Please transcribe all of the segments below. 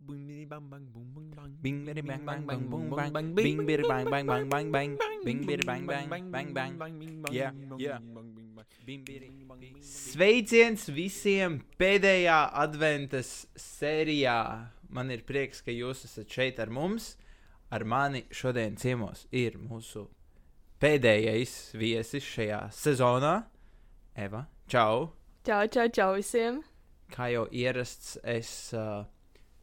Bing bang bang boom bang bang. Bing bidi bang bang bang boom bang bing bidi bang bang bang bang bang bing bidi bang bang bang bang Yeah, yeah. bidi Sveiciens visiem pēdējā adventas sērijā. Man ir prieks, ka jūs esat šeit ar mums. Ar mani šodien ciemos ir mūsu pēdējais viesis šajā sezonā. Eva, čau! Čau, čau, čau visiem! Kā jau ierasts, es uh,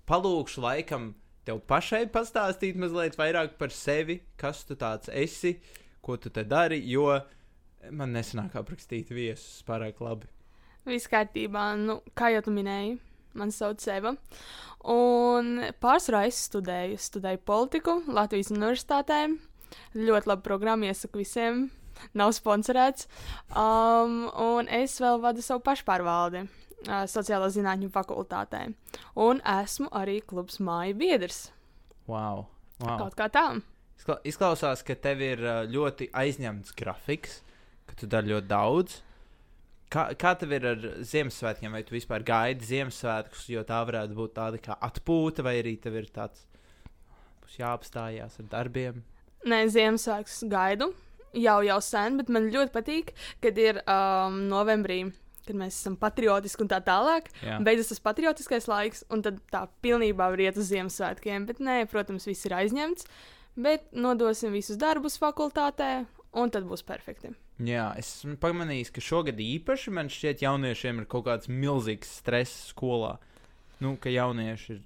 palūkšu laikam tev pašai pastāstīt mazliet vairāk par sevi, kas tu tāds esi, ko tu te dari, jo man nesanāk aprakstīt viesus pārāk labi. Viss kārtībā, nu, kā jau tu minēji, man sauc Eva. Un pārsvarā es studēju, studēju politiku Latvijas universitātē. Ļoti labi programma, iesaku visiem. Nav sponsorēts. Um, un es vēl vadu savu pašpārvaldi sociālo zinātņu fakultātē. Un esmu arī klubs māju biedrs. Wow! wow. Kaut kā tā. Izkla izklausās, ka tev ir ļoti aizņemts grafiks, ka tu dari ļoti daudz. Kā, kā tev ir ar Ziemassvētkiem, vai tu vispār gaidi Ziemassvētkus, jo tā varētu būt tāda kā atpūta, vai arī tev ir tāds, būs jāapstājās ar darbiem? Nē, Ziemassvētkus gaidu jau, jau sen, bet man ļoti patīk, kad ir um, novembrī. Kad mēs esam patriotiski un tā tālāk, Jā. beidzas tas patriotiskais laiks, un tad tā pilnībā var iet uz Ziemassvētkiem. Bet, nē, protams, viss ir aizņemts, bet nodosim visus darbus fakultātē, un tad būs perfekti. Jā, es esmu pamanījis, ka šogad īpaši man šķiet, jauniešiem ir kaut kāds milzīgs stress skolā. Nu, ka jaunieši ir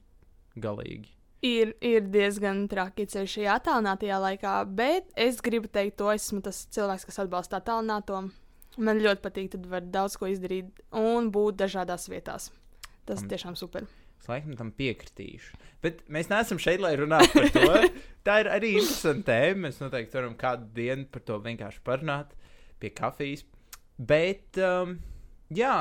galīgi. Ir, ir diezgan traki ceļš šajā attālinātajā laikā, bet es gribu teikt, to esmu tas cilvēks, kas atbalsta attālināto. Man ļoti patīk, tad var daudz ko izdarīt un būt dažādās vietās. Tas Un- tiešām super. Es laikam tam piekritīšu. Bet mēs neesam šeit, lai runātu par to. Tā ir arī interesanta tēma. Mēs noteikti varam kādu dienu par to vienkārši parunāt pie kafijas. Bet, um, jā,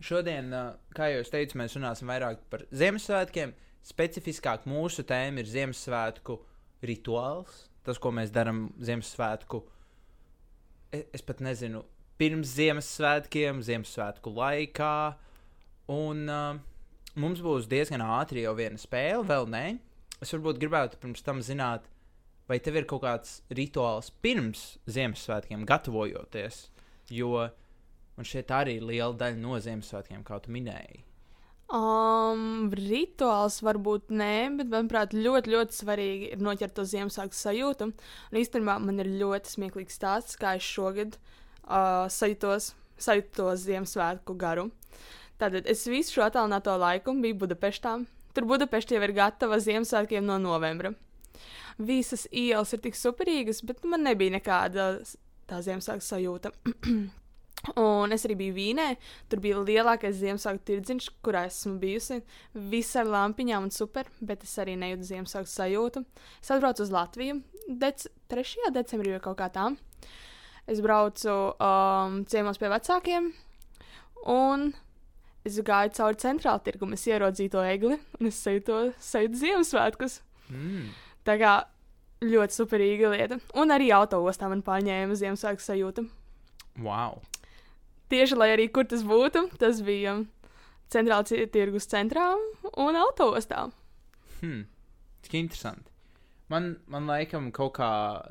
šodien, uh, kā jau es teicu, mēs runāsim vairāk par Ziemassvētkiem. Specifiskāk mūsu tēma ir Ziemassvētku rituāls. Tas, ko mēs darām Ziemassvētku, es, es pat nezinu, pirms Ziemassvētkiem, Ziemassvētku laikā. Un uh, mums būs diezgan ātri jau viena spēle, vēl ne. Es varbūt gribētu pirms tam zināt, vai tev ir kaut kāds rituāls pirms Ziemassvētkiem, gatavojoties. Jo man šeit arī ir liela daļa no Ziemassvētkiem, kā tu minēji. Um, rituāls varbūt nē, bet manuprāt, ļoti, ļoti svarīgi ir noķert to Ziemassvētku sajūtu. Un īstenībā man ir ļoti smieklīgs stāsts, kā es šogad uh, sajūtos, sajūtu to Ziemassvētku garu. Tātad es visu šo attālināto laiku biju Budapeštā. Tur Budapeštā jau ir gatava Ziemassvētkiem no novembra. Visas ielas ir tik superīgas, bet man nebija nekāda tā Ziemassvētku sajūta. Un es arī biju Vīnē. Tur bija lielākais Ziemassvētku tirdziņš, kurā esmu bijusi. Viss ar lampiņām un super, bet es arī nejūtu Ziemassvētku sajūtu. Es atbraucu uz Latviju dec 3. decembrī vai kaut kā tā. Es braucu um, ciemos pie vecākiem, un es gāju cauri centrāla tirgumu. Es ieraudzīju to egli, un es sajūtu, sajūtu Ziemassvētkus. Mm. Tā kā ļoti superīga lieta. Un arī autostā man pārņēma Ziemassvētku sajūta. Wow! Tieši lai arī kur tas būtu, tas bija centrāla tirgus centrā un autostā. Hmm. Tik interesanti. Man, man laikam kaut kā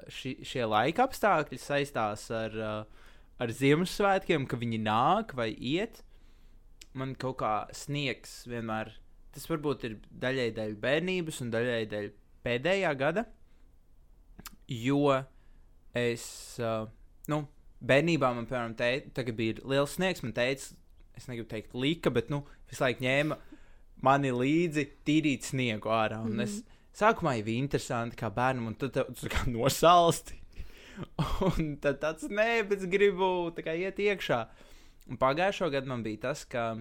ši, šie laika apstākļi saistās ar, uh, ar Ziemassvētkiem, ka viņi nāk vai iet. Man kaut kā sniegs vienmēr. Tas varbūt ir daļai dēļ bērnības un daļai dēļ pēdējā gada. Jo es, uh, nu, bērnībā man, piemēram, teica, tagad bija liels sniegs. Man teica, es negribu teikt, lika, bet, nu, visu laiku ņēma mani līdzi tīrīt sniegu ārā. Un es sākumā jau bija interesanti, kā bērnam, un tad tev tur kā nosalsti. un tad tāds, nē, bet es gribu tā kā iet iekšā. Un pagājušo gadu man bija tas, ka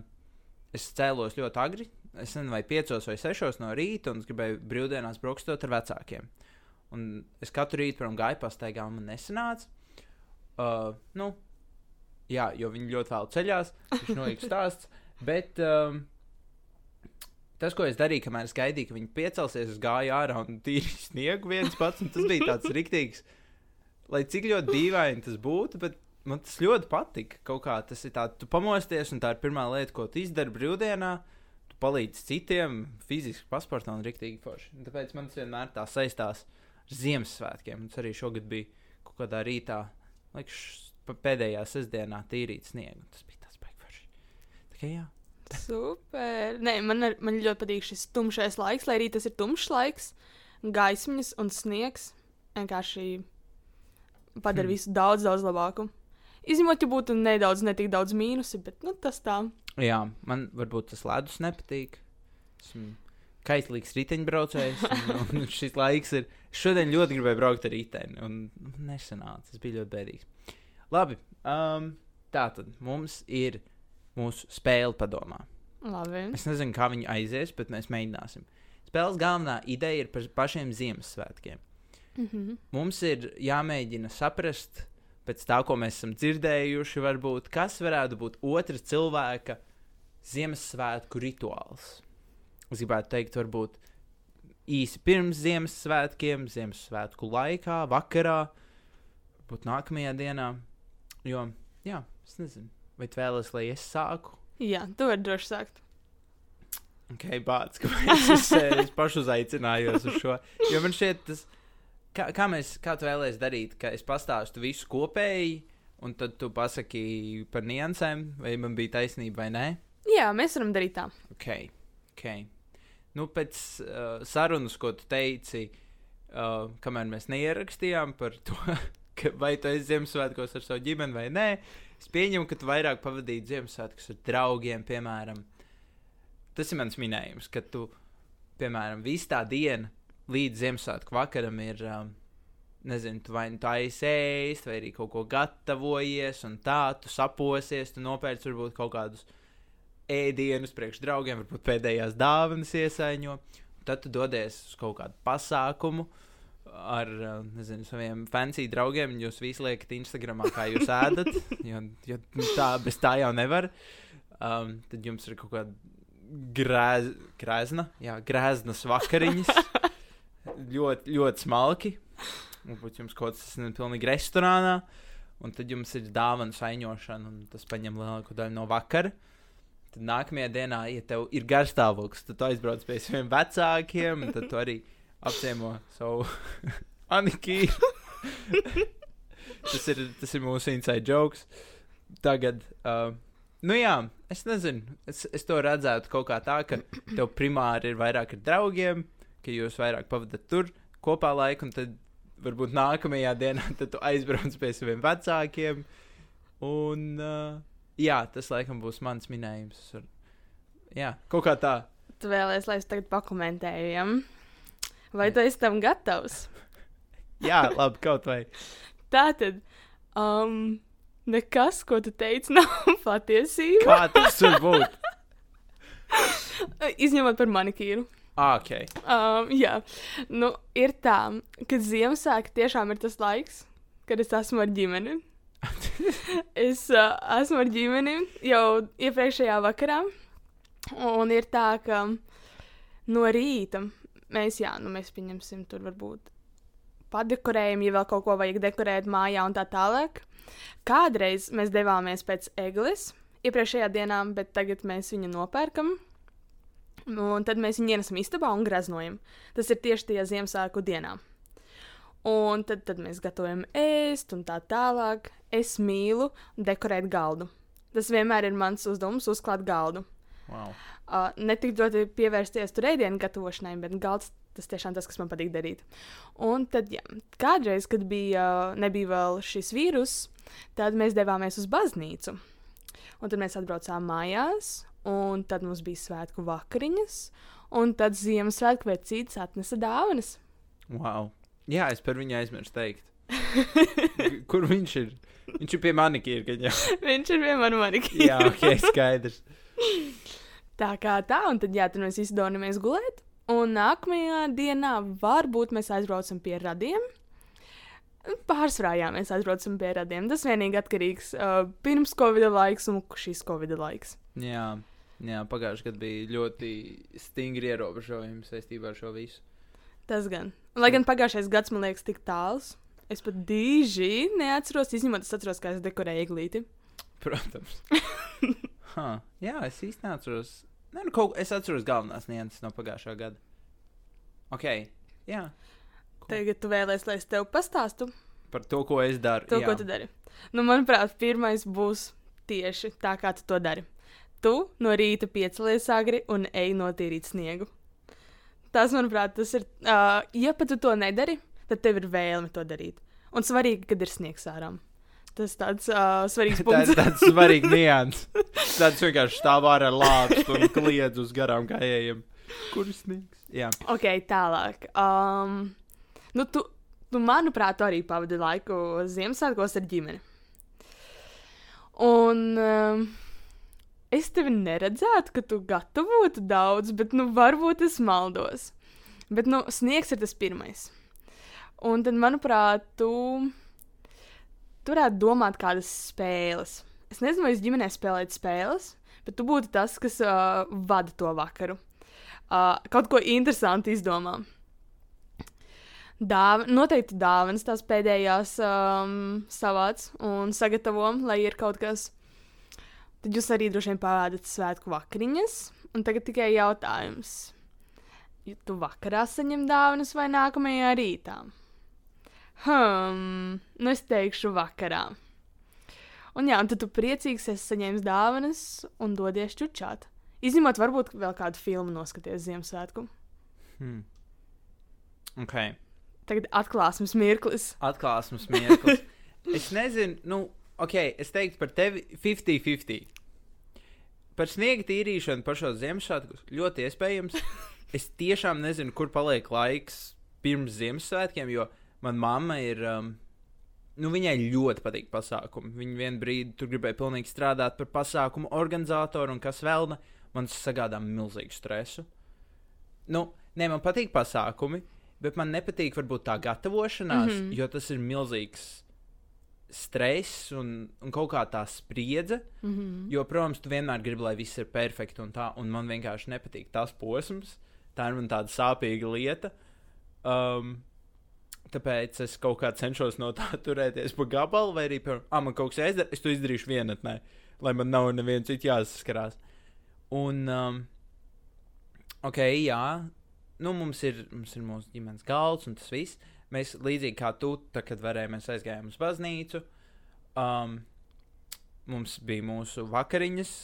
es cēlos ļoti agri. Es nezinu, vai 5 vai 6 no rīta, un es gribēju brīvdienās braukstot ar vecākiem. Un es katru rītu, piemēram, gāju pastaigā, un man nesanāca. Uh, nu, jā, jo viņi ļoti vēl ceļās. Viņš nolīgs stāsts. Bet um, tas, ko es darīju, kamēr es gaidīju, ka viņi piecelsies, es gāju ārā un tīrīju sniegu viens pats. Tas bija tāds riktīgs, lai cik ļoti dīvaini tas būtu. Man tas ļoti patika. Kaut kā tas ir tāds, tu pamosties, un tā ir pirmā lieta, ko tu izdari brīvdienā. Tu palīdzi citiem, fiziski pasportā un rīktīgi forši. Un Tāpēc man tas vienmēr tā saistās ar Ziemassvētkiem. Tas arī šogad bija kaut kādā rītā, pa- pēdējā sestdienā tīrīt sniegu. Tas bija tas baigs forši. Tā kā jā. Super. Nē, man, ar, man ļoti patīk šis tumšais laiks, lai arī tas ir tumšs laiks, gaismiņas un sniegs. Vienkārši padara hmm. visu daudz, daudz labāku. Izņemot, ja būtu nedaudz, ne tik daudz mīnusi, bet nu, tas tā. jā, man varbūt tas ledus nepatīk. Esmu kaislīgs riteņbraucējs. un- Un šis laiks ir. Šodien ļoti gribēju braukt ar riteni. Un nesanāca. Tas bija ļoti bēdīgs. Labi. Um, tā tad mums ir mūsu spēle padomā. Labi. Es nezinu, kā viņi aizies, bet mēs mēģināsim. Spēles galvenā ideja ir par pašiem Ziemassvētkiem. Mhm. Mums ir jāmēģina saprast, pēc tā, ko mēs esam dzirdējuši, varbūt, kas varētu būt otra cilvēka Ziemassvētku rituāls. Es gribētu teikt, varbūt īsi pirms Ziemassvētkiem, Ziemassvētku laikā, vakarā, varbūt nākamajā dienā. Jo, jā, es nezinu, vai tu vēlaties, lai es sāku? Jā, tu vari droši sākt. Ok, bācis, kāpēc es, es pašu uzaicinājos uz šo. Jo man šķiet, tas, kā, kā mēs, kā tu vēlēsies darīt, ka es pastāstu visu kopēji, un tad tu pasaki par niansēm, vai man bija taisnība vai nē. Jā, mēs varam darīt tā. Ok, ok. Nu, pēc uh, sarunas, ko tu teici, uh, kamēr mēs neierakstījām par to, ka vai tu esi Ziemassvētkos ar savu ģimeni vai nē, es pieņemu, ka tu vairāk pavadīji Ziemassvētkus ar draugiem, piemēram. Tas ir mans minējums, ka tu, piemēram, visu tā dienu līdz Ziemassvētku vakaram ir, um, nezinu, tu vai nu tā aizēst, vai arī kaut ko gatavojies, un tā, tu saposies, tu nopērci varbūt kaut kādus ēdienus priekš draugiem, varbūt pēdējās dāvanas iesaiņo. Tad tu dodies uz kaut kādu pasākumu ar uh, nezinu, saviem fancy draugiem. Jūs visi liekat Instagramā, kā jūs ēdat. Jo, jo tā bez tā jau nevar. Um, tad jums ir kaut kāda grēz, grēzna, jā, grēznas vakariņas. ļoti, ļoti smalki. Varbūt jums kaut kas ir pilnīgi restorānā. Un tad jums ir dāvana saņošana, un tas paņem lielāko daļu no vakara. Tad nākamajā dienā, ja tev ir garstāvoklis, tad tu aizbrauc pie saviem vecākiem, un tad tu arī apciemo savu Anikiju. tas, ir, tas ir mūsu inside jokes. Tagad, uh, nu jā, es nezinu, es, es to redzētu kaut kā tā, ka tev primāri ir vairāk ar draugiem, ka jūs vairāk pavadat tur kopā laiku, un tad varbūt nākamajā dienā tu aizbrauc pie saviem vecākiem. Un, uh, jā, tas laikam būs mans minējums. Varu- Jā, kaut kā tā. Tu vēlēsies, lai es tagad pakomentēju. Ja? Vai tu esi tam gatavs? Jā, labi, kaut vai. Tā tad, um, nekas, ko tu teici, nav patiesība. Kā tas var būt? Izņemot par manikīru. Ah, ok. Um, jā, nu, ir tā, ka Ziemassvētka tiešām ir tas laiks, kad es esmu ar ģimeni. es uh, esmu ar ģimeni jau iepriekšējā vakarā, un ir tā, ka no rīta mēs, jā, nu, mēs pieņemsim tur varbūt padekorējam, ja vēl kaut ko vajag dekorēt mājā un tā tālāk. Kādreiz mēs devāmies pēc eglis iepriekšējā dienā, bet tagad mēs viņu nopērkam. Un tad mēs viņu ienesam istabā un graznojam. Tas ir tieši tajā Ziemassvētku dienā. Un tad, tad mēs gatavojam ēst un tā tālāk. Es mīlu dekorēt galdu. Tas vienmēr ir mans uzdevums uzklāt galdu. Wow. Uh, ne tik ļoti pievērsties tur ēdienu gatavošanai, bet galds tas tiešām tas, kas man patīk darīt. Un tad, jā, kādreiz, kad bija, nebija vēl šis vīrus, tad mēs devāmies uz baznīcu. Un tad mēs atbraucām mājās, un tad mums bija svētku vakariņas, un tad Ziemassvētku vecītis atnesa dāvanas. wow. Jā, es par viņu aizmirsu teikt. Kur viņš ir? Viņš ir pie manikīra. Viņš ir vienmēr manīgi. Jā, ok, skaidrs. Tā kā tā, un tad, jā, tad mēs izdomājamies gulēt. Un nākamajā dienā varbūt mēs aizbraucam pie radiem. Pārsvarā jā, mēs aizbraucam pie radiem. Tas vienīgi atkarīgs no uh, pirms Covid laiks un šīs Covid laiks. Jā, jā pagājušajā gadā bija ļoti stingri ierobežojumi saistībā ar šo visu. Tas gan. Lai gan pagājušais gads man liekas tik tāls. Es pat dīži neatceros, izņemot, es atceros, kā es dekorēju eglīti. Protams. ha, jā, es īsti neatceros. Nē, nu, kaut, es atceros galvenās nianses no pagājušā gada. Ok, jā. Tagad tu vēlēsies, lai es tev pastāstu Par to, ko es daru. to, jā. ko tu dari. Nu, manuprāt, pirmais būs tieši tā, kā tu to dari. Tu no rīta piecelies agri un ej notīrīt sniegu. Tas, manuprāt, tas ir. Uh, ja pat tu to nedari, tad tev ir vēlme to darīt. Un svarīgi, kad ir sniegs ārā. Tas tāds uh, svarīgs Tā punkts. tāds svarīgs nianses. Tāds vienkārši stāv ārā ar lāpstu un kliedz uz garām gājējiem. Kur ir sniegs? Jā. ok, tālāk. Um, nu, tu, tu, manuprāt, arī pavadi laiku Ziemassvētkos ar ģimeni. Un um, es tevi neredzētu, ka tu gatavotu daudz, bet nu, varbūt es maldos. Bet nu, sniegs ir tas pirmais. Un tad, manuprāt, tu, tu varētu domāt kādas spēles. Es nezinu, vai es ģimenē spēlēju spēles, bet tu būtu tas, kas uh, vada to vakaru. Uh, kaut ko interesantu izdomā. Dāv noteikti dāvanas tās pēdējās um, savāc un sagatavojam, lai ir kaut kas. Tad jūs arī droši vien pavādat svētku vakariņas. Un tagad tikai jautājums. Ja tu vakarā saņem dāvanas vai nākamajā rītā? Hmm, nu es teikšu vakarā. Un jā, un tad tu priecīgs esi saņēmis dāvanas un dodies čučāt. Izņemot varbūt vēl kādu filmu noskaties Ziemassvētku. Hmm. Ok. Tagad atklāsmes mirklis. Atklāsmes mirklis. es nezinu, nu, ok, es teiktu par tevi 50-50. Par sniega tīrīšanu pašos Ziemassvētkos ļoti iespējams. Es tiešām nezinu, kur paliek laiks pirms Ziemassvētkiem, jo manā mamma ir. Um, nu, viņai ļoti patīk pasākumi. Viņa vienā brīdī tur gribēja pilnīgi strādāt par pasākumu organizatoru, un kas vēl ne, man tas sagādā milzīgu stresu. Nu, nē, man patīk pasākumi, bet man nepatīk varbūt tā gatavošanās, mm. -hmm. jo tas ir milzīgs stress un, un kaut kā tā spriedze. Mm -hmm. Jo, protams, tu vienmēr gribi, lai viss ir perfekti un tā, un man vienkārši nepatīk tas posms. Tā ir man tāda sāpīga lieta. Um, tāpēc es kaut kā cenšos no tā turēties pa gabalu, vai arī, piemēram, ah, man kaut kas jāizdara, es to izdarīšu vienatnē, lai man nav neviens cits jāsaskarās. Un, um, ok, jā, nu, mums ir, mums ir mūsu ģimenes galds un tas viss. Mēs līdzīgi kā tu, tā, kad varējām, mēs aizgājām uz baznīcu. Um, mums bija mūsu vakariņas.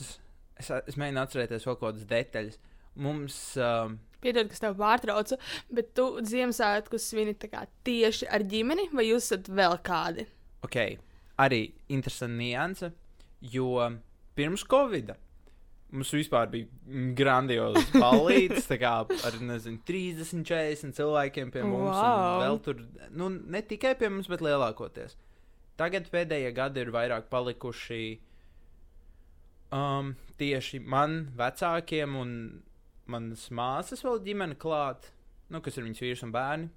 Es, es mēģinu atcerēties vēl kaut kādas detaļas. Mums, um, Piedod, kas tev pārtrauca, bet tu Ziemassvētku svini tieši ar ģimeni, vai jūs esat vēl kādi? ok, arī interesanta nianse, jo pirms Covid mums vispār bija grandiozs balīts, tā kā ar, nezinu, 30, 40 cilvēkiem pie mums. Wow. Un vēl tur, nu, ne tikai pie mums, bet lielākoties. Tagad pēdējie gadi ir vairāk palikuši um, tieši man, vecākiem un manas māsas vēl ģimene klāt, nu, kas ir viņas vīrs un bērni.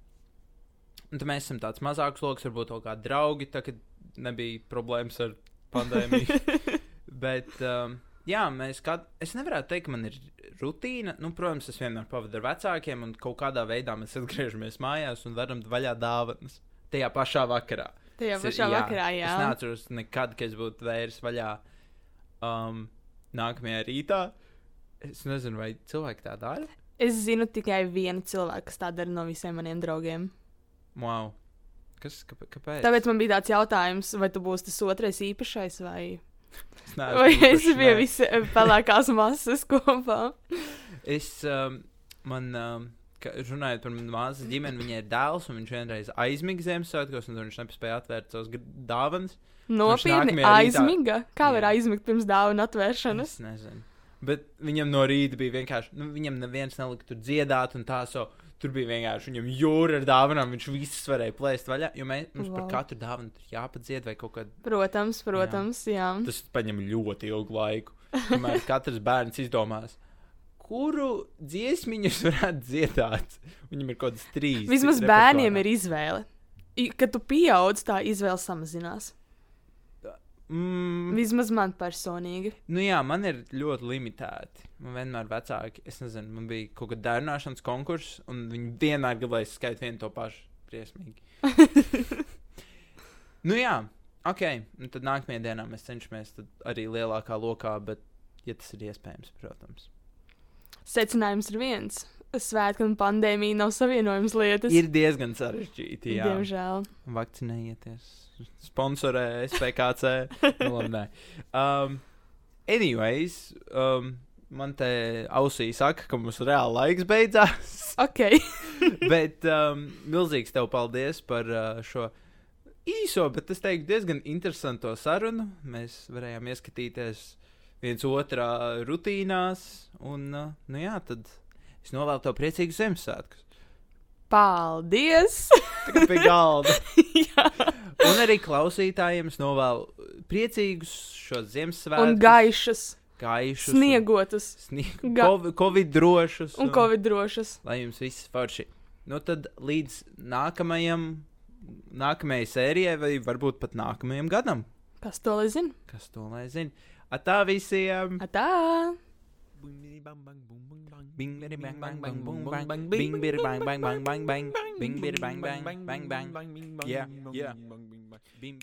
Un tad mēs esam tāds mazāks lokus, varbūt kaut kādi draugi, tā, kad nebija problēmas ar pandēmiju. Bet, um, jā, mēs kā, es nevarētu teikt, ka man ir rutīna. Nu, protams, es vienmēr pavadu ar vecākiem, un kaut kādā veidā mēs atgriežamies mājās un varam vaļā dāvanas. Tajā pašā vakarā. Tajā pašā vakarā, jā. Es neatceros nekad, ka es būtu vērs vaļā um, nākamajā rītā. Es nezinu, vai cilvēki tā dara. Es zinu tikai vienu cilvēku, kas tā dara no visiem maniem draugiem. Wow. Kas, kāpēc? kāpēc? Tāpēc man bija tāds jautājums, vai tu būsi tas otrais īpašais, vai, Es neesmu vai es biju visi pelēkās masas kopā. Es, um, man, um, runājot par manu māsas ģimeni, viņai ir dēls, un viņš vienreiz aizmiga Ziemassvētkos, un viņš nespēja atvērt savus dāvanas. Nopietni nākamajā rītā- aizmiga. Kā var aizmigt pirms dāvana atvēršanas? Es nezinu. Bet viņam no rīta bija vienkārši, nu, viņam neviens nelika tur dziedāt, un tā, so, tur bija vienkārši viņam jūra ar dāvanām, viņš visas varēja plēst vaļā, jo mēs, mums wow. par katru dāvanu tur jāpadzied vai kaut kā. Protams, protams, jā. Tas paņem ļoti ilgu laiku. Tomēr katrs bērns izdomās, kuru dziesmiņus varētu dziedāt. Viņam ir kaut kāds trīs. Vismaz bērniem ir izvēle. Kad tu pieaug, tā izvēle samazinās. Mm, Vismaz man personīgi. Nu jā, man ir ļoti limitēti. Man vienmēr vecāki, es nezinu, man bija kaut kāda dārnāšanas konkurss, un viņi vienmēr gribēja skaitīt vienu to pašu. Briesmīgi. nu jā, ok. Un tad nākamajā dienā mēs cenšamies arī lielākā lokā, bet, ja tas ir iespējams, protams. secinājums ir viens. Svētki un pandēmija nav savienojums lietas. Ir diezgan sarežģīti. Jā, Diemžēl. vakcinējieties. Sponsorē SPKC. nu, labi, nē. um, anyways, um, man te ausī saka, ka mums reāli laiks beidzās. Ok. Bet um, milzīgs tev paldies par uh, šo īso, bet es teiktu, diezgan interesanto sarunu. Mēs varējām ieskatīties viens otrā rutīnās. Un, uh, nu jā, tad es novēlu tev priecīgus Ziemassvētkus. Paldies! Tagad pie galda. Jā. Un arī klausītājiem es novēlu priecīgus šos Ziemassvētkus. Un gaišas, gaišus. sniegotas Sniegu, Ga- Covid, Covid drošus. un covid drošas. Lai jums viss forši. Nu tad līdz nākamajam, nākamajai sērijai, vai varbūt pat nākamajam gadam. Kas to lai zina? Kas to lai zina? Atā visiem! Atā! Bing, bidi, bang, bang, bang, boom, bang. Bing, bidi, bang, bang, bang, bang, bang. Bing, bidi, bang, bang, bang, bang. Yeah, yeah. Bing,